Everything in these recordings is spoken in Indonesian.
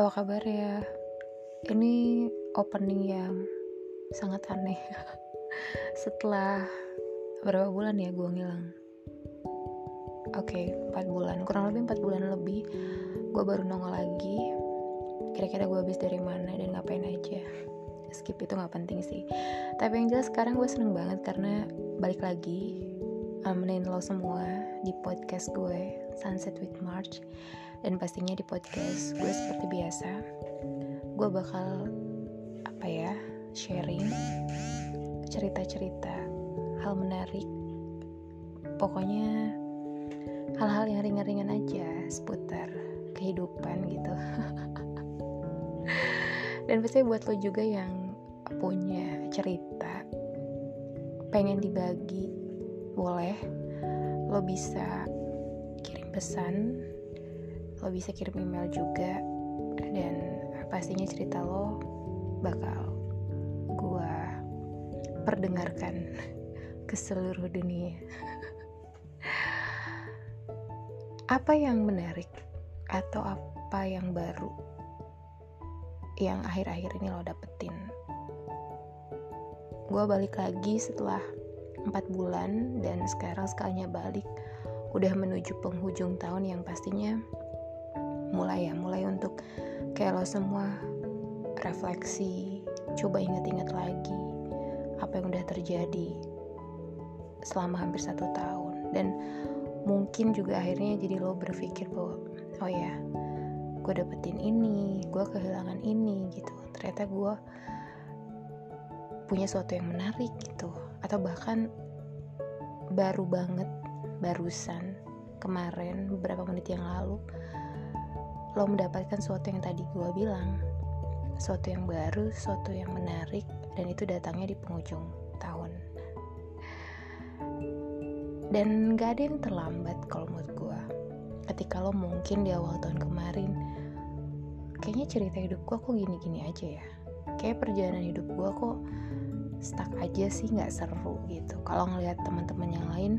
Apa kabar ya? Ini opening yang sangat aneh. Setelah berapa bulan ya gue ngilang? Oke, okay, 4 bulan. Kurang lebih 4 bulan lebih gue baru nongol lagi. Kira-kira gue habis dari mana dan ngapain aja. Skip itu gak penting sih. Tapi yang jelas sekarang gue seneng banget karena balik lagi nemenin lo semua di podcast gue Sunset with March dan pastinya di podcast gue seperti biasa gue bakal apa ya sharing cerita-cerita hal menarik. Pokoknya hal-hal yang ringan-ringan aja seputar kehidupan gitu. Dan pasti buat lo juga yang punya cerita pengen dibagi boleh lo bisa kirim pesan lo bisa kirim email juga. Dan pastinya cerita lo bakal gua perdengarkan ke seluruh dunia. Apa yang menarik atau apa yang baru yang akhir-akhir ini lo dapetin? Gue balik lagi setelah 4 bulan dan sekarang sekalinya balik. Udah menuju penghujung tahun yang pastinya mulai ya mulai untuk kayak lo semua refleksi coba ingat-ingat lagi apa yang udah terjadi selama hampir satu tahun. Dan mungkin juga akhirnya jadi lo berpikir bahwa oh ya gue dapetin ini gue kehilangan ini gitu. Ternyata gue punya sesuatu yang menarik gitu. Atau bahkan baru banget barusan kemarin beberapa menit yang lalu lo mendapatkan sesuatu yang tadi gue bilang. Sesuatu yang baru, sesuatu yang menarik dan itu datangnya di penghujung tahun. Dan gak ada yang terlambat kalau menurut gue ketika lo mungkin di awal tahun kemarin kayaknya cerita hidup gue kok gini-gini aja ya. Kayak perjalanan hidup gue kok stuck aja sih nggak seru gitu. Kalau ngelihat teman-teman yang lain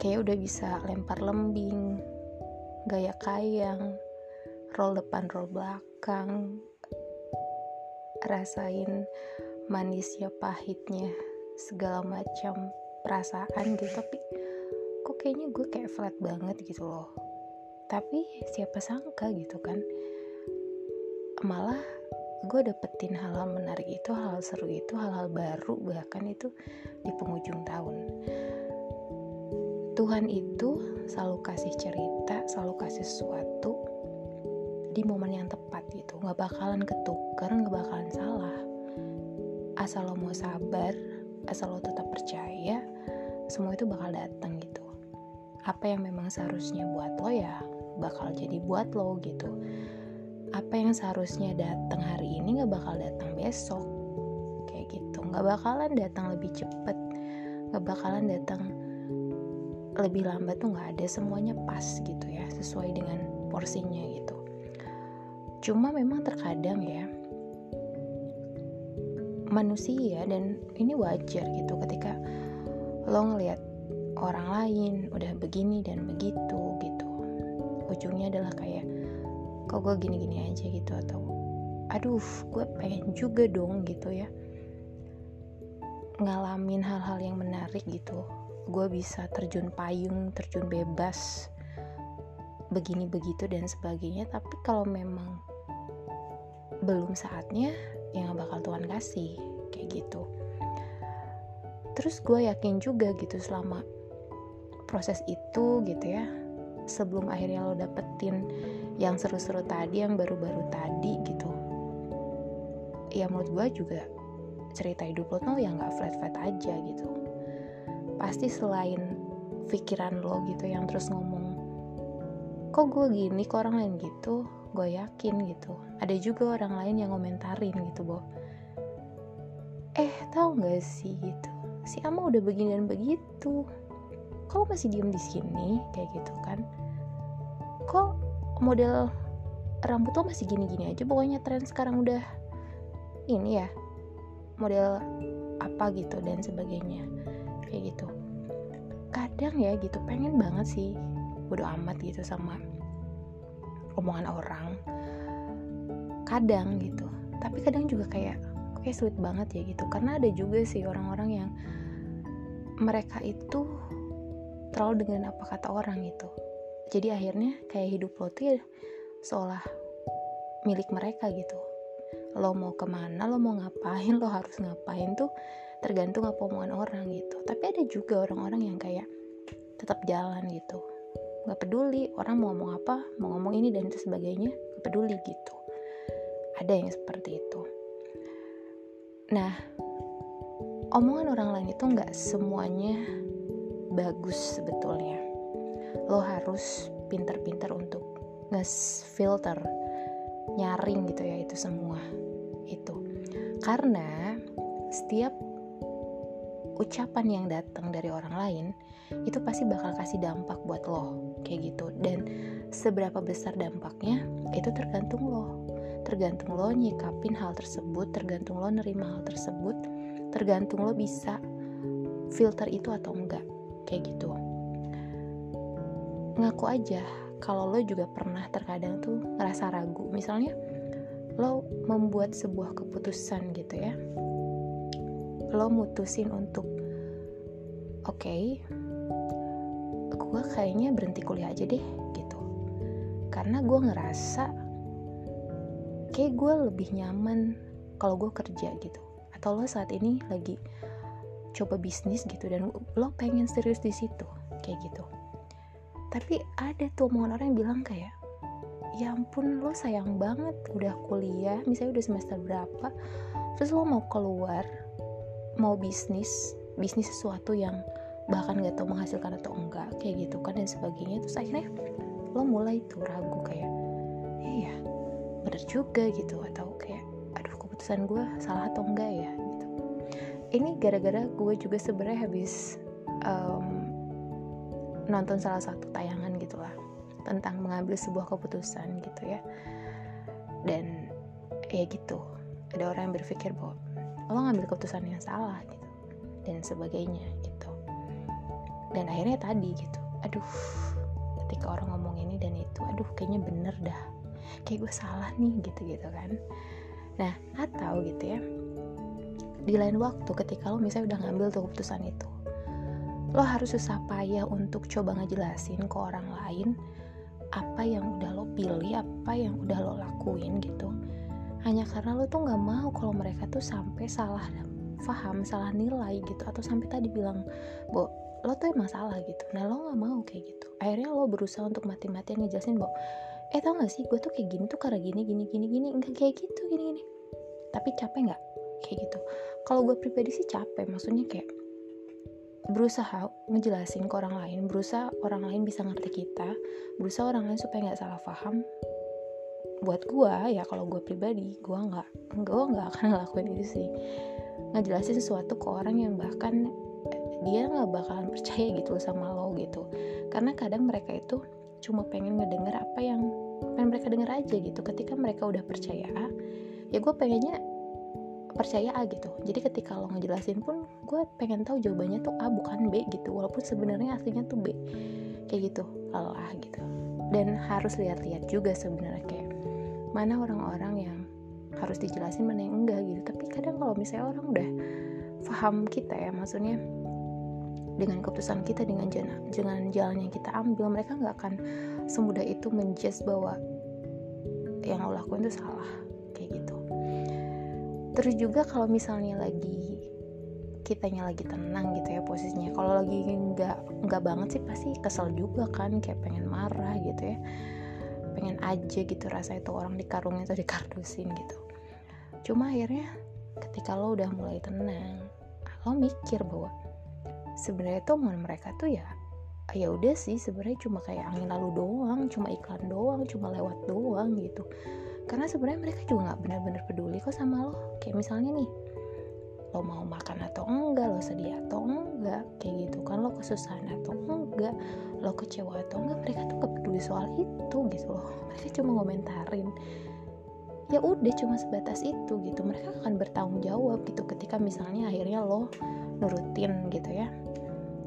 kayak udah bisa lempar lembing gaya kayang roll depan roll belakang rasain manisnya pahitnya segala macam perasaan gitu. Tapi kok kayaknya gue kayak flat banget gitu loh. Tapi siapa sangka gitu kan malah gue dapetin hal-hal menarik itu hal-hal seru itu hal-hal baru bahkan itu di penghujung tahun Tuhan itu selalu kasih cerita, selalu kasih sesuatu di momen yang tepat gitu. Gak bakalan ketukar, gak bakalan salah. Asal lo mau sabar, asal lo tetap percaya, semua itu bakal datang gitu. Apa yang memang seharusnya buat lo ya bakal jadi buat lo gitu. Apa yang seharusnya datang hari ini gak bakal datang besok. Kayak gitu. Gak bakalan datang lebih cepet. Gak bakalan datang lebih lambat tuh nggak ada semuanya pas gitu ya sesuai dengan porsinya gitu. Cuma memang terkadang ya manusia dan ini wajar gitu ketika lo ngelihat orang lain udah begini dan begitu gitu. Ujungnya adalah kayak kok gue gini-gini aja gitu? Atau aduh gue pengen juga dong gitu ya. Ngalamin hal-hal yang menarik gitu gue bisa terjun payung terjun bebas begini begitu dan sebagainya. Tapi kalau memang belum saatnya ya gak bakal Tuhan kasih kayak gitu. Terus gue yakin juga gitu selama proses itu gitu ya sebelum akhirnya lo dapetin yang seru-seru tadi yang baru-baru tadi gitu ya menurut gue juga cerita hidup lo tuh ya nggak flat-flat aja gitu pasti selain pikiran lo gitu yang terus ngomong kok gue gini kok orang lain gitu? Gue yakin gitu. Ada juga orang lain yang komentarin gitu boh eh tahu nggak sih gitu? Si ama udah begini dan begitu. Kok masih diem di sini? Kayak gitu kan. Kok model rambut lo masih gini-gini aja? Pokoknya tren sekarang udah ini ya model apa gitu dan sebagainya kayak gitu. Kadang ya gitu pengen banget sih bodo amat gitu sama omongan orang. Kadang gitu tapi kadang juga kayak kayak sweet banget ya gitu. Karena ada juga sih orang-orang yang mereka itu terlalu dengan apa kata orang itu jadi akhirnya kayak hidup lo tuh ya seolah milik mereka gitu. Lo mau ke mana lo mau ngapain lo harus ngapain tuh tergantung apa omongan orang gitu. Tapi ada juga orang-orang yang kayak tetap jalan gitu. Nggak peduli orang mau ngomong apa mau ngomong ini dan itu sebagainya nggak peduli gitu. Ada yang seperti itu. Nah omongan orang lain itu nggak semuanya bagus sebetulnya. Lo harus pinter-pinter untuk nge-filter nyaring gitu ya itu semua itu. Karena setiap ucapan yang datang dari orang lain itu pasti bakal kasih dampak buat lo kayak gitu. Dan seberapa besar dampaknya itu tergantung lo. Tergantung lo nyikapin hal tersebut tergantung lo nerima hal tersebut tergantung lo bisa filter itu atau enggak kayak gitu. Ngaku aja kalau lo juga pernah terkadang tuh ngerasa ragu. Misalnya lo membuat sebuah keputusan gitu ya lo mutusin untuk oke okay, gue kayaknya berhenti kuliah aja deh gitu. Karena gue ngerasa kayak gue lebih nyaman kalau gue kerja gitu. Atau lo saat ini lagi coba bisnis gitu dan lo pengen serius di situ kayak gitu. Tapi ada tuh omongan orang yang bilang kayak ya ampun lo sayang banget udah kuliah misalnya udah semester berapa terus lo mau keluar mau bisnis bisnis sesuatu yang bahkan gak tau menghasilkan atau enggak kayak gitu kan dan sebagainya. Terus akhirnya lo mulai tuh ragu kayak iya bener juga gitu atau kayak aduh keputusan gue salah atau enggak ya? Ini gara-gara gue juga sebenarnya habis um, nonton salah satu tayangan gitulah tentang mengambil sebuah keputusan gitu ya. Dan ya gitu ada orang yang berpikir bahwa lo ngambil keputusan yang salah gitu dan sebagainya gitu. Dan akhirnya tadi gitu aduh ketika orang ngomong ini dan itu aduh kayaknya bener dah kayak gue salah nih gitu gitu kan. Nah atau gitu ya di lain waktu ketika lo misalnya udah ngambil tuh keputusan itu lo harus susah payah untuk coba ngejelasin ke orang lain apa yang udah lo pilih apa yang udah lo lakuin gitu hanya karena lo tuh nggak mau kalau mereka tuh sampai salah paham salah nilai gitu atau sampai tadi bilang bo lo tuh emang salah gitu. Nah lo nggak mau kayak gitu. Akhirnya lo berusaha untuk mati-matian ngejelasin bo eh tau gak sih gue tuh kayak gini tuh karena gini gini gini gini. Enggak kayak gitu gini gini. Tapi capek nggak? Kayak gitu. Kalau gue pribadi sih capek maksudnya kayak berusaha ngejelasin ke orang lain berusaha orang lain bisa ngerti kita berusaha orang lain supaya nggak salah paham buat gue ya kalau gue pribadi gue nggak gue nggak akan ngelakuin itu sih. Ngejelasin sesuatu ke orang yang bahkan dia nggak bakalan percaya gitu sama lo gitu. Karena kadang mereka itu cuma pengen ngedenger apa yang pengen mereka denger aja gitu. Ketika mereka udah percaya ya gue pengennya percaya A gitu. Jadi ketika lo ngejelasin pun gue pengen tahu jawabannya tuh A bukan B gitu. Walaupun sebenarnya aslinya tuh B. Kayak gitu lelah gitu. Dan harus lihat-lihat juga sebenarnya kayak mana orang-orang yang harus dijelasin mana yang enggak gitu. Tapi kadang kalau misalnya orang udah paham kita ya maksudnya dengan keputusan kita dengan jalan, dengan jalan yang kita ambil mereka nggak akan semudah itu menjudge bahwa yang lo lakuin itu salah kayak gitu. Terus juga kalau misalnya lagi kitanya lagi tenang gitu ya posisinya kalau lagi nggak nggak banget sih pasti kesel juga kan kayak pengen marah gitu ya pengen aja gitu rasa itu orang dikarungin atau dikardusin gitu. Cuma akhirnya ketika lo udah mulai tenang lo mikir bahwa sebenarnya tuh omongan mereka tuh ya ya udah sih sebenarnya cuma kayak angin lalu doang cuma iklan doang cuma lewat doang gitu. Karena sebenarnya mereka juga nggak benar-benar peduli kok sama lo. Kayak misalnya nih lo mau makan atau enggak lo sedih atau enggak kayak gitu. Kan lo kesusahan atau enggak lo kecewa atau enggak mereka tuh gak peduli soal itu gitu loh. Mereka cuma ngomentarin. Ya udah cuma sebatas itu gitu. Mereka akan bertanggung jawab gitu ketika misalnya akhirnya lo nurutin gitu ya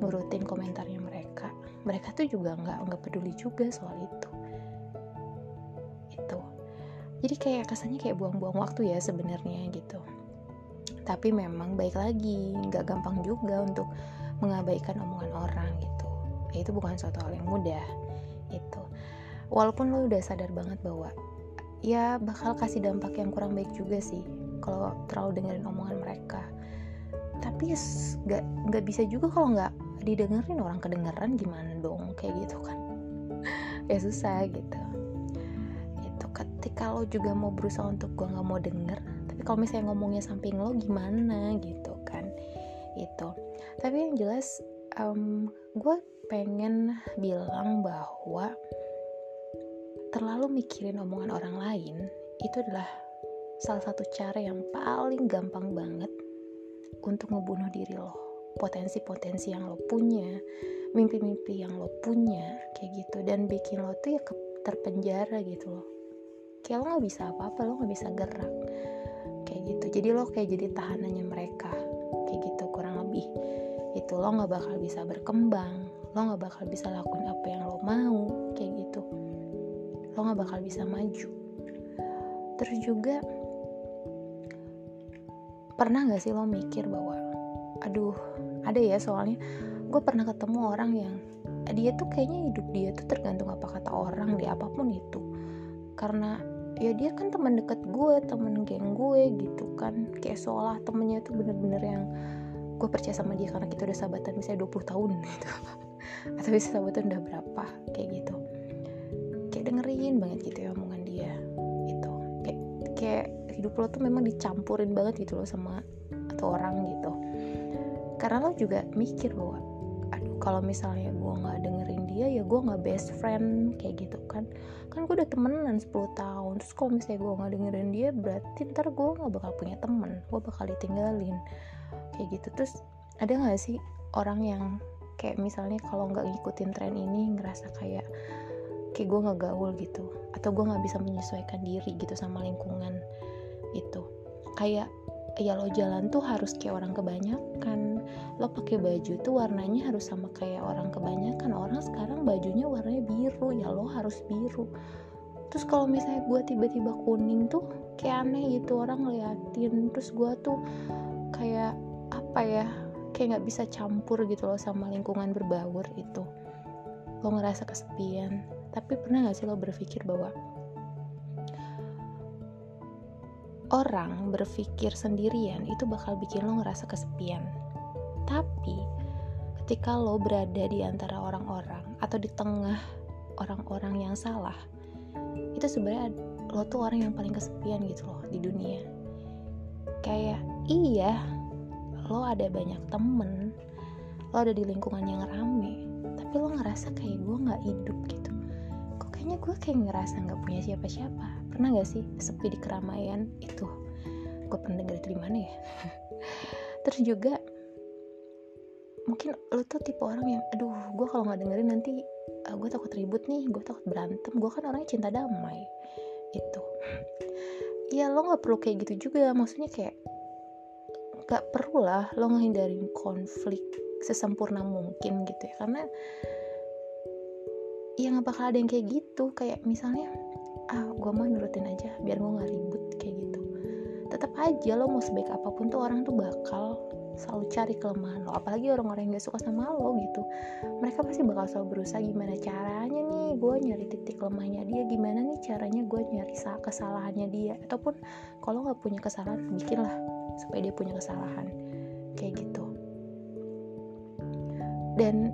nurutin komentarnya mereka. Mereka tuh juga nggak nggak peduli juga soal itu. Jadi kayak kesannya kayak buang-buang waktu ya sebenarnya gitu tapi memang baik lagi nggak gampang juga untuk mengabaikan omongan orang gitu. Ya, itu bukan suatu hal yang mudah itu walaupun lo udah sadar banget bahwa ya bakal kasih dampak yang kurang baik juga sih kalau terlalu dengerin omongan mereka. Tapi nggak nggak bisa juga kalau nggak didengerin orang kedengeran gimana dong kayak gitu kan. Ya susah gitu. Itu ketika lo juga mau berusaha untuk gue nggak mau denger kalau misalnya ngomongnya samping lo gimana gitu kan? Itu. Tapi yang jelas um, gue pengen bilang bahwa terlalu mikirin omongan orang lain itu adalah salah satu cara yang paling gampang banget untuk ngebunuh diri lo. Potensi-potensi yang lo punya mimpi-mimpi yang lo punya kayak gitu. Dan bikin lo tuh ya terpenjara gitu loh. Kayak lo nggak bisa apa-apa lo nggak bisa gerak kayak gitu. Jadi lo kayak jadi tahanannya mereka. Kayak gitu kurang lebih. Itu lo nggak bakal bisa berkembang. Lo nggak bakal bisa lakuin apa yang lo mau. Kayak gitu. Lo nggak bakal bisa maju. Terus juga pernah gak sih lo mikir bahwa aduh ada ya soalnya gue pernah ketemu orang yang dia tuh kayaknya hidup dia tuh tergantung apa kata orang di apa pun itu. Karena ya dia kan teman dekat gue temen geng gue gitu kan. Kayak seolah temennya tuh bener-bener yang gue percaya sama dia karena kita udah sahabatan misalnya 20 tahun gitu. Atau bisa sahabatan udah berapa kayak gitu. Kayak dengerin banget gitu ya omongan dia itu kayak kayak hidup lo tuh memang dicampurin banget gitu loh sama atau orang gitu. Karena lo juga mikir bahwa aduh kalau misalnya gue nggak dengerin dia ya gue nggak best friend kayak gitu kan. Kan gue udah temenan 10 tahun terus kalau misalnya gue nggak dengerin dia berarti ntar gue nggak bakal punya temen gue bakal ditinggalin kayak gitu. Terus ada nggak sih orang yang kayak misalnya kalau nggak ngikutin tren ini ngerasa kayak kayak gue nggak gaul gitu atau gue nggak bisa menyesuaikan diri gitu sama lingkungan itu? Kayak ya lo jalan tuh harus kayak orang kebanyakan. Lo pakai baju tuh warnanya harus sama kayak orang kebanyakan. Orang sekarang bajunya warnanya biru ya lo harus biru. Terus kalau misalnya gue tiba-tiba kuning tuh kayak aneh gitu orang ngeliatin. Terus gue tuh kayak apa ya kayak nggak bisa campur gitu loh sama lingkungan berbaur itu. Lo ngerasa kesepian. Tapi pernah gak sih lo berpikir bahwa orang berpikir sendirian itu bakal bikin lo ngerasa kesepian. Tapi ketika lo berada di antara orang-orang atau di tengah orang-orang yang salah, itu sebenarnya lo tuh orang yang paling kesepian gitu loh di dunia. Kayak iya, lo ada banyak temen, lo ada di lingkungan yang rame, tapi lo ngerasa kayak gue nggak hidup gitu. Kok kayaknya gue kayak ngerasa nggak punya siapa-siapa pernah gak sih sepi di keramaian? Itu gue pernah denger di mana ya? Terus juga mungkin lo tuh tipe orang yang aduh gue kalau nggak dengerin nanti uh, gue takut ribut nih gue takut berantem. Gue kan orangnya cinta damai itu ya lo nggak perlu kayak gitu juga. Maksudnya kayak nggak perlu lah lo ngehindarin konflik sesempurna mungkin gitu ya. Karena ya nggak bakal ada yang kayak gitu. Kayak misalnya ah gue mau nurutin aja biar gue nggak ribut kayak gitu. Tetap aja lo mau sebaik apa pun tuh orang tuh bakal selalu cari kelemahan lo. Apalagi orang-orang yang gak suka sama lo gitu. Mereka pasti bakal selalu berusaha gimana caranya nih gue nyari titik lemahnya dia gimana nih caranya gue nyari kesalahannya dia. Ataupun kalau nggak punya kesalahan bikinlah supaya dia punya kesalahan. Kayak gitu. Dan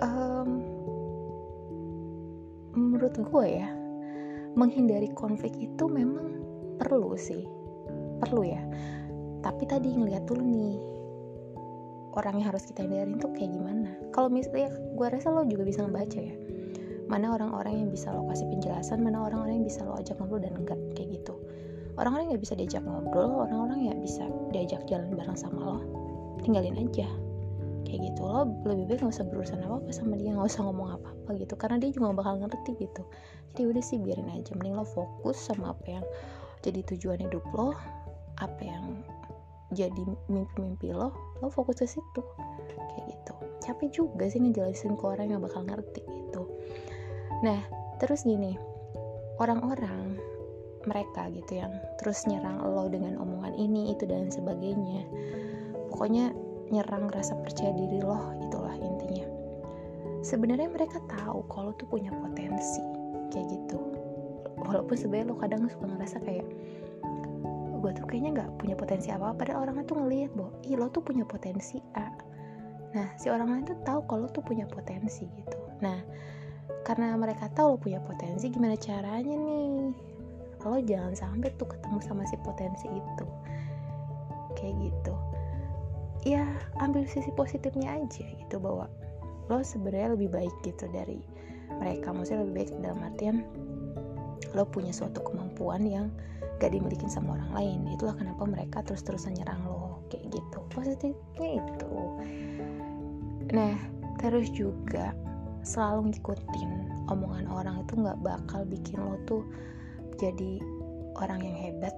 um, menurut gue ya menghindari konflik itu memang perlu sih. Perlu ya. Tapi tadi ngeliat dulu nih orang yang harus kita hindarin tuh kayak gimana? Kalau misalnya gue rasa lo juga bisa ngebaca ya. Mana orang-orang yang bisa lo kasih penjelasan mana orang-orang yang bisa lo ajak ngobrol dan enggak kayak gitu. Orang-orang yang bisa diajak ngobrol orang-orang yang bisa diajak jalan bareng sama lo tinggalin aja kayak gitu. Lo lebih baik gak usah berurusan apa apa sama dia nggak usah ngomong apa apa gitu karena dia juga bakal ngerti gitu. Jadi udah sih biarin aja. Mending lo fokus sama apa yang jadi tujuan hidup lo apa yang jadi mimpi-mimpi lo lo fokus ke situ. Kayak gitu. Capek juga sih ngejelasin ke orang yang bakal ngerti gitu. Nah terus gini. Orang-orang mereka gitu yang terus nyerang lo dengan omongan ini itu dan sebagainya. Pokoknya nyerang rasa percaya diri lo itulah intinya. Sebenarnya mereka tahu kalau tuh punya potensi kayak gitu. Walaupun sebenarnya lo kadang suka ngerasa kayak gue tuh kayaknya nggak punya potensi apa apa padahal orang tuh ngelihat bahwa ih lo tuh punya potensi A. Nah si orang lain tuh tahu kalau tuh punya potensi gitu. Nah karena mereka tahu lo punya potensi gimana caranya nih? Lo jangan sampai tuh ketemu sama si potensi itu. Kayak gitu ya ambil sisi positifnya aja gitu bahwa lo sebenarnya lebih baik gitu dari mereka. Maksudnya lebih baik dalam artian lo punya suatu kemampuan yang gak dimiliki sama orang lain. Itulah kenapa mereka terus-terusan nyerang lo kayak gitu. Positifnya itu. Nah terus juga selalu ngikutin omongan orang itu nggak bakal bikin lo tuh jadi orang yang hebat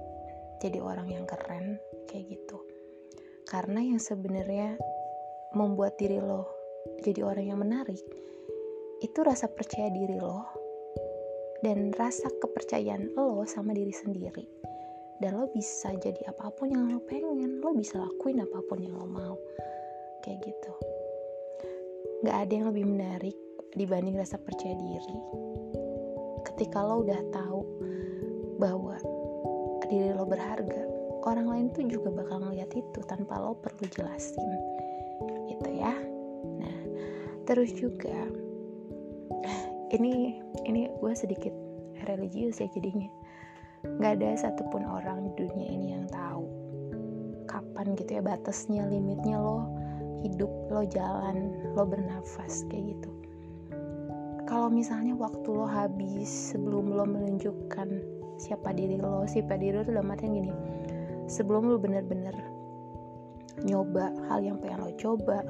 jadi orang yang keren kayak gitu karena yang sebenarnya membuat diri lo jadi orang yang menarik itu rasa percaya diri lo dan rasa kepercayaan lo sama diri sendiri. Dan lo bisa jadi apa pun yang lo pengen lo bisa lakuin apa pun yang lo mau. Kayak gitu. Gak ada yang lebih menarik dibanding rasa percaya diri. Ketika lo udah tahu bahwa diri lo berharga orang lain tuh juga bakal ngeliat itu tanpa lo perlu jelasin gitu ya. Nah terus juga ini ini gue sedikit religius ya jadinya. Nggak ada satupun orang di dunia ini yang tahu kapan gitu ya batasnya limitnya lo hidup lo jalan lo bernafas kayak gitu. Kalau misalnya waktu lo habis sebelum lo menunjukkan siapa diri lo siapa diri lo dalam artian gini sebelum lo bener-bener nyoba hal yang pengen lo coba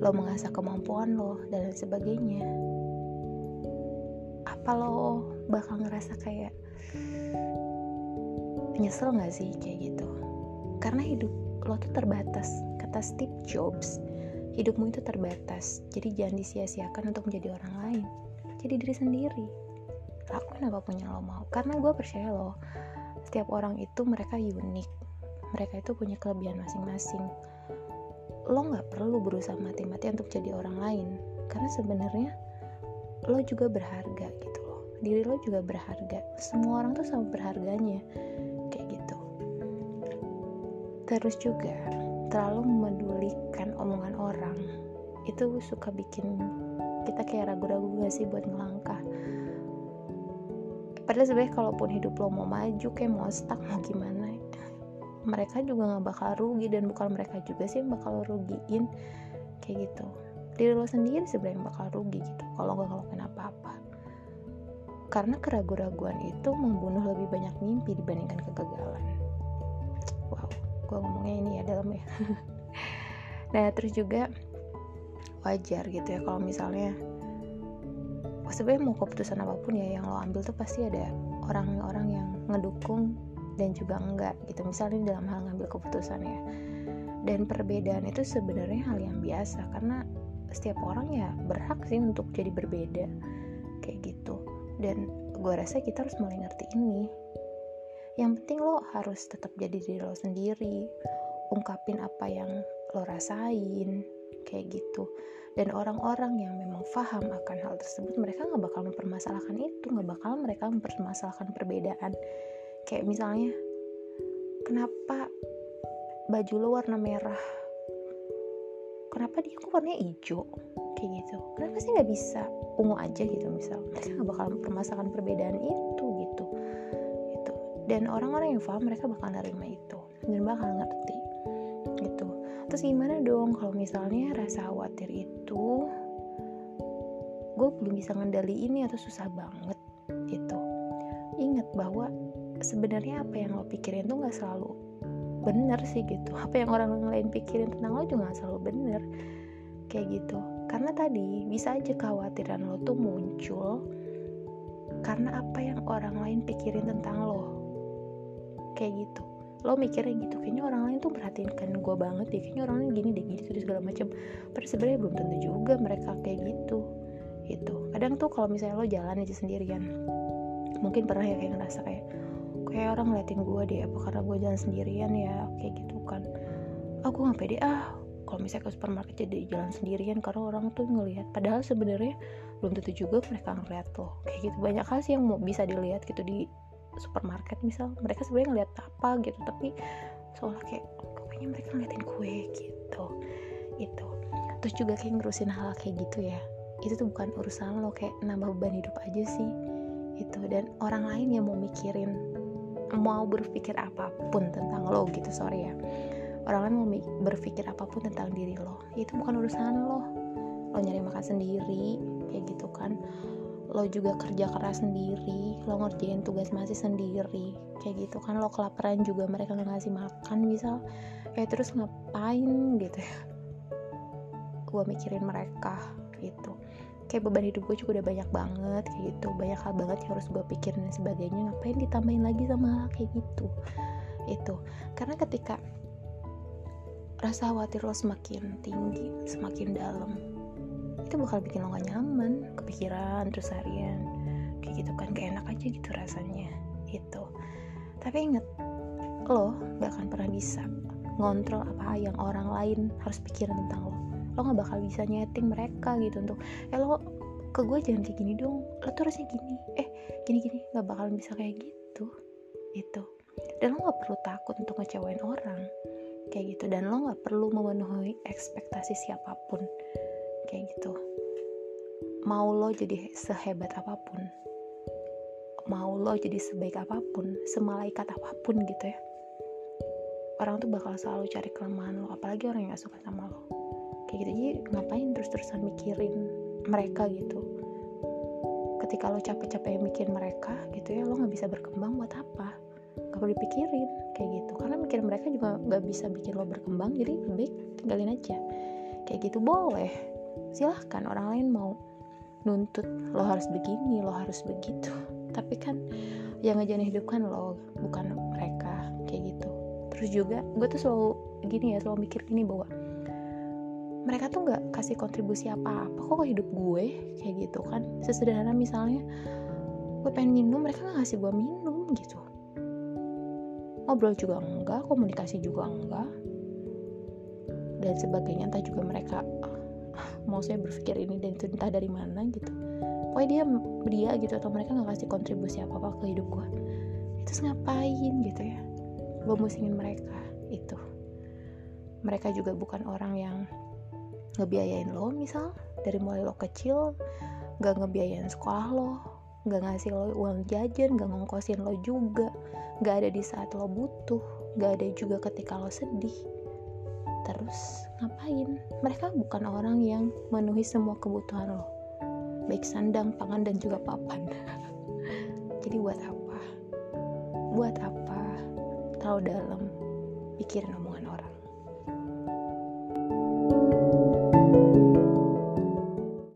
lo mengasah kemampuan lo dan lain sebagainya apa lo bakal ngerasa kayak nyesel gak sih kayak gitu? Karena hidup lo tuh terbatas kata Steve Jobs hidupmu itu terbatas jadi jangan disia-siakan untuk menjadi orang lain jadi diri sendiri. Lakuin apa pun yang lo mau karena gue percaya lo setiap orang itu mereka unik. Mereka itu punya kelebihan masing-masing. Lo nggak perlu berusaha mati-mati untuk jadi orang lain karena sebenarnya lo juga berharga gitu loh. Diri lo juga berharga. Semua orang tuh sama berharganya kayak gitu. Terus juga terlalu memedulikan omongan orang itu suka bikin kita kayak ragu-ragu gak sih buat ngelangkah padahal sebenarnya kalaupun hidup lo mau maju kayak mau stuck mau gimana mereka juga gak bakal rugi. Dan bukan mereka juga sih yang bakal rugiin kayak gitu. Diri lo sendiri sebenarnya bakal rugi gitu kalau nggak ngelakuin apa-apa. Karena keraguan-raguan itu membunuh lebih banyak mimpi dibandingkan kegagalan. Wow gue ngomongnya ini ya dalam ya. Nah terus juga wajar gitu ya kalau misalnya sebenarnya mau keputusan apa pun ya yang lo ambil tuh pasti ada orang-orang yang ngedukung dan juga enggak gitu. Misalnya dalam hal ngambil keputusan ya. Dan perbedaan itu sebenarnya hal yang biasa karena setiap orang ya berhak sih untuk jadi berbeda kayak gitu. Dan gue rasa kita harus mulai ngerti ini. Yang penting lo harus tetap jadi diri lo sendiri ungkapin apa yang lo rasain kayak gitu. Dan orang-orang yang memang paham akan hal tersebut mereka nggak bakal mempermasalahkan itu nggak bakal mereka mempermasalahkan perbedaan. Kayak misalnya kenapa baju lo warna merah? Kenapa dia kok warnanya hijau? Kayak gitu. Kenapa sih nggak bisa ungu aja gitu misal? Mereka nggak bakal permasalahan perbedaan itu gitu. Gitu. Dan orang-orang yang paham mereka bakal nerima itu. Dan bakal ngerti terus gimana dong? Kalau misalnya rasa khawatir itu gue belum bisa ngendali ini atau susah banget gitu. Ingat bahwa sebenarnya apa yang lo pikirin tuh nggak selalu bener sih gitu. Apa yang orang lain pikirin tentang lo juga gak selalu bener kayak gitu. Karena tadi bisa aja kekhawatiran lo tuh muncul karena apa yang orang lain pikirin tentang lo kayak gitu lo mikirnya gitu kayaknya orang lain tuh perhatikan gue banget deh kayaknya orang lain gini deh gitu segala macam tapi sebenarnya belum tentu juga mereka kayak gitu gitu. Kadang tuh kalau misalnya lo jalan aja sendirian mungkin pernah ya kayak ngerasa kayak kayak orang ngeliatin gue deh apa karena gue jalan sendirian ya kayak gitu kan. Aku nggak pede ah kalau misalnya ke supermarket jadi jalan sendirian karena orang tuh ngelihat padahal sebenarnya belum tentu juga mereka ngeliat loh kayak gitu. Banyak hal sih yang mau bisa dilihat gitu di supermarket misal mereka sebenarnya ngeliat apa gitu tapi seolah kayak kayaknya mereka ngeliatin kue gitu. Itu. Terus juga kayak ngurusin hal kayak gitu ya. Itu tuh bukan urusan lo kayak nambah beban hidup aja sih. Itu. Dan orang lain yang mau mikirin mau berpikir apa pun tentang lo gitu sorry ya. Orang lain mau berpikir apa pun tentang diri lo. Itu bukan urusan lo. Lo nyari makan sendiri kayak gitu kan lo juga kerja keras sendiri lo ngerjain tugas masih sendiri kayak gitu kan lo kelaparan juga mereka nggak ngasih makan misal ya terus ngapain gitu ya? Gue mikirin mereka gitu. Kayak beban hidup gue juga udah banyak banget kayak gitu banyak hal banget yang harus gue pikirin dan sebagainya ngapain ditambahin lagi sama hal kayak gitu? Itu karena ketika rasa khawatir lo semakin tinggi semakin dalam itu bakal bikin lo gak nyaman kepikiran terus harian. Kayak gitu kan gak enak aja gitu rasanya. Itu tapi inget lo gak akan pernah bisa ngontrol apa yang orang lain harus pikirin tentang lo. Lo gak bakal bisa nyeting mereka gitu untuk eh lo ke gue jangan kayak gini dong. Lo tuh harusnya gini. Eh gini gini. Gak bakal bisa kayak gitu. Itu dan lo gak perlu takut untuk ngecewain orang. Kayak gitu. Dan lo nggak perlu memenuhi ekspektasi siapa pun kayak gitu. Mau lo jadi sehebat apa pun mau lo jadi sebaik apa pun semalaikat apa pun gitu ya orang tuh bakal selalu cari kelemahan lo apalagi orang yang gak suka sama lo. Kayak gitu jadi ngapain terus-terusan mikirin mereka gitu? Ketika lo capek-capek mikirin mereka gitu ya lo nggak bisa berkembang buat apa? Gak perlu dipikirin kayak gitu. Karena mikir mereka juga gak bisa bikin lo berkembang jadi lebih tinggalin aja. Kayak gitu boleh silahkan orang lain mau nuntut lo harus begini lo harus begitu. Tapi kan yang ngejalanin hidup kan lo bukan mereka kayak gitu. Terus juga gue tuh selalu gini ya selalu mikir gini bahwa mereka tuh nggak kasih kontribusi apa-apa kok ke hidup gue kayak gitu kan. Sesederhana misalnya gue pengen minum mereka nggak ngasih gue minum gitu. Ngobrol juga enggak komunikasi juga enggak dan sebagainya entah juga mereka mau saya berpikir ini dan itu entah dari mana gitu. Pokoknya dia dia gitu atau mereka nggak kasih kontribusi apa apa ke hidup gue itu ngapain gitu ya? Gue musingin mereka itu. Mereka juga bukan orang yang ngebiayain lo misal. Dari mulai lo kecil gak ngebiayain sekolah lo gak ngasih lo uang jajan gak ngongkosin lo juga. Gak ada di saat lo butuh gak ada juga ketika lo sedih terus ngapain? Mereka bukan orang yang memenuhi semua kebutuhan lo. Baik sandang pangan dan juga papan. Jadi buat apa? Buat apa terlalu dalam orang